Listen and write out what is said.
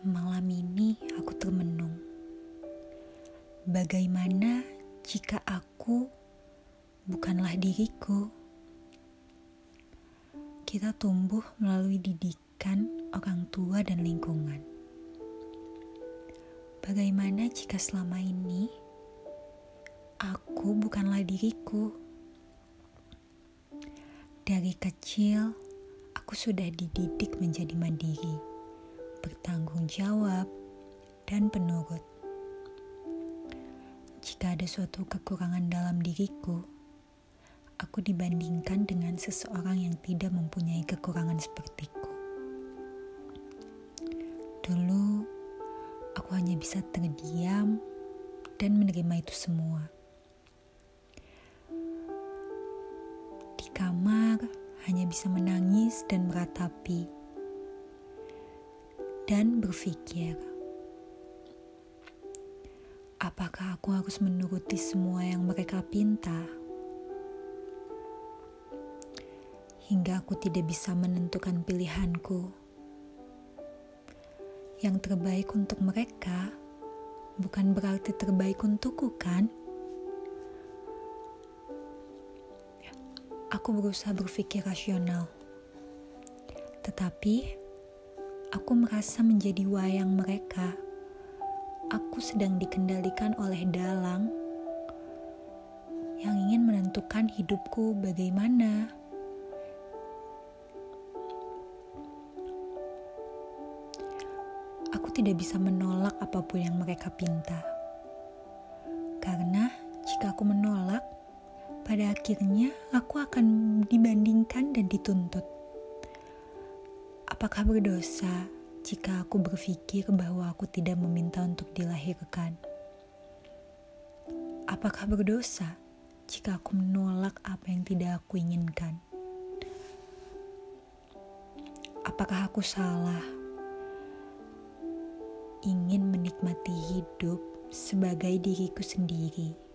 Malam ini aku termenung. Bagaimana jika aku bukanlah diriku? Kita tumbuh melalui didikan orang tua dan lingkungan. Bagaimana jika selama ini aku bukanlah diriku? Dari kecil, aku sudah dididik menjadi mandiri jawab, dan penurut. Jika ada suatu kekurangan dalam diriku, aku dibandingkan dengan seseorang yang tidak mempunyai kekurangan sepertiku. Dulu, aku hanya bisa terdiam dan menerima itu semua. Di kamar, hanya bisa menangis dan meratapi dan berpikir, apakah aku harus menuruti semua yang mereka pinta? Hingga aku tidak bisa menentukan pilihanku. Yang terbaik untuk mereka bukan berarti terbaik untukku, kan? Aku berusaha berpikir rasional, tetapi Aku merasa menjadi wayang mereka. Aku sedang dikendalikan oleh dalang yang ingin menentukan hidupku bagaimana. Aku tidak bisa menolak apa pun yang mereka pinta. Karena jika aku menolak, pada akhirnya aku akan dibandingkan dan dituntut. Apakah berdosa jika aku berpikir bahwa aku tidak meminta untuk dilahirkan? Apakah berdosa jika aku menolak apa yang tidak aku inginkan? Apakah aku salah ingin menikmati hidup sebagai diriku sendiri?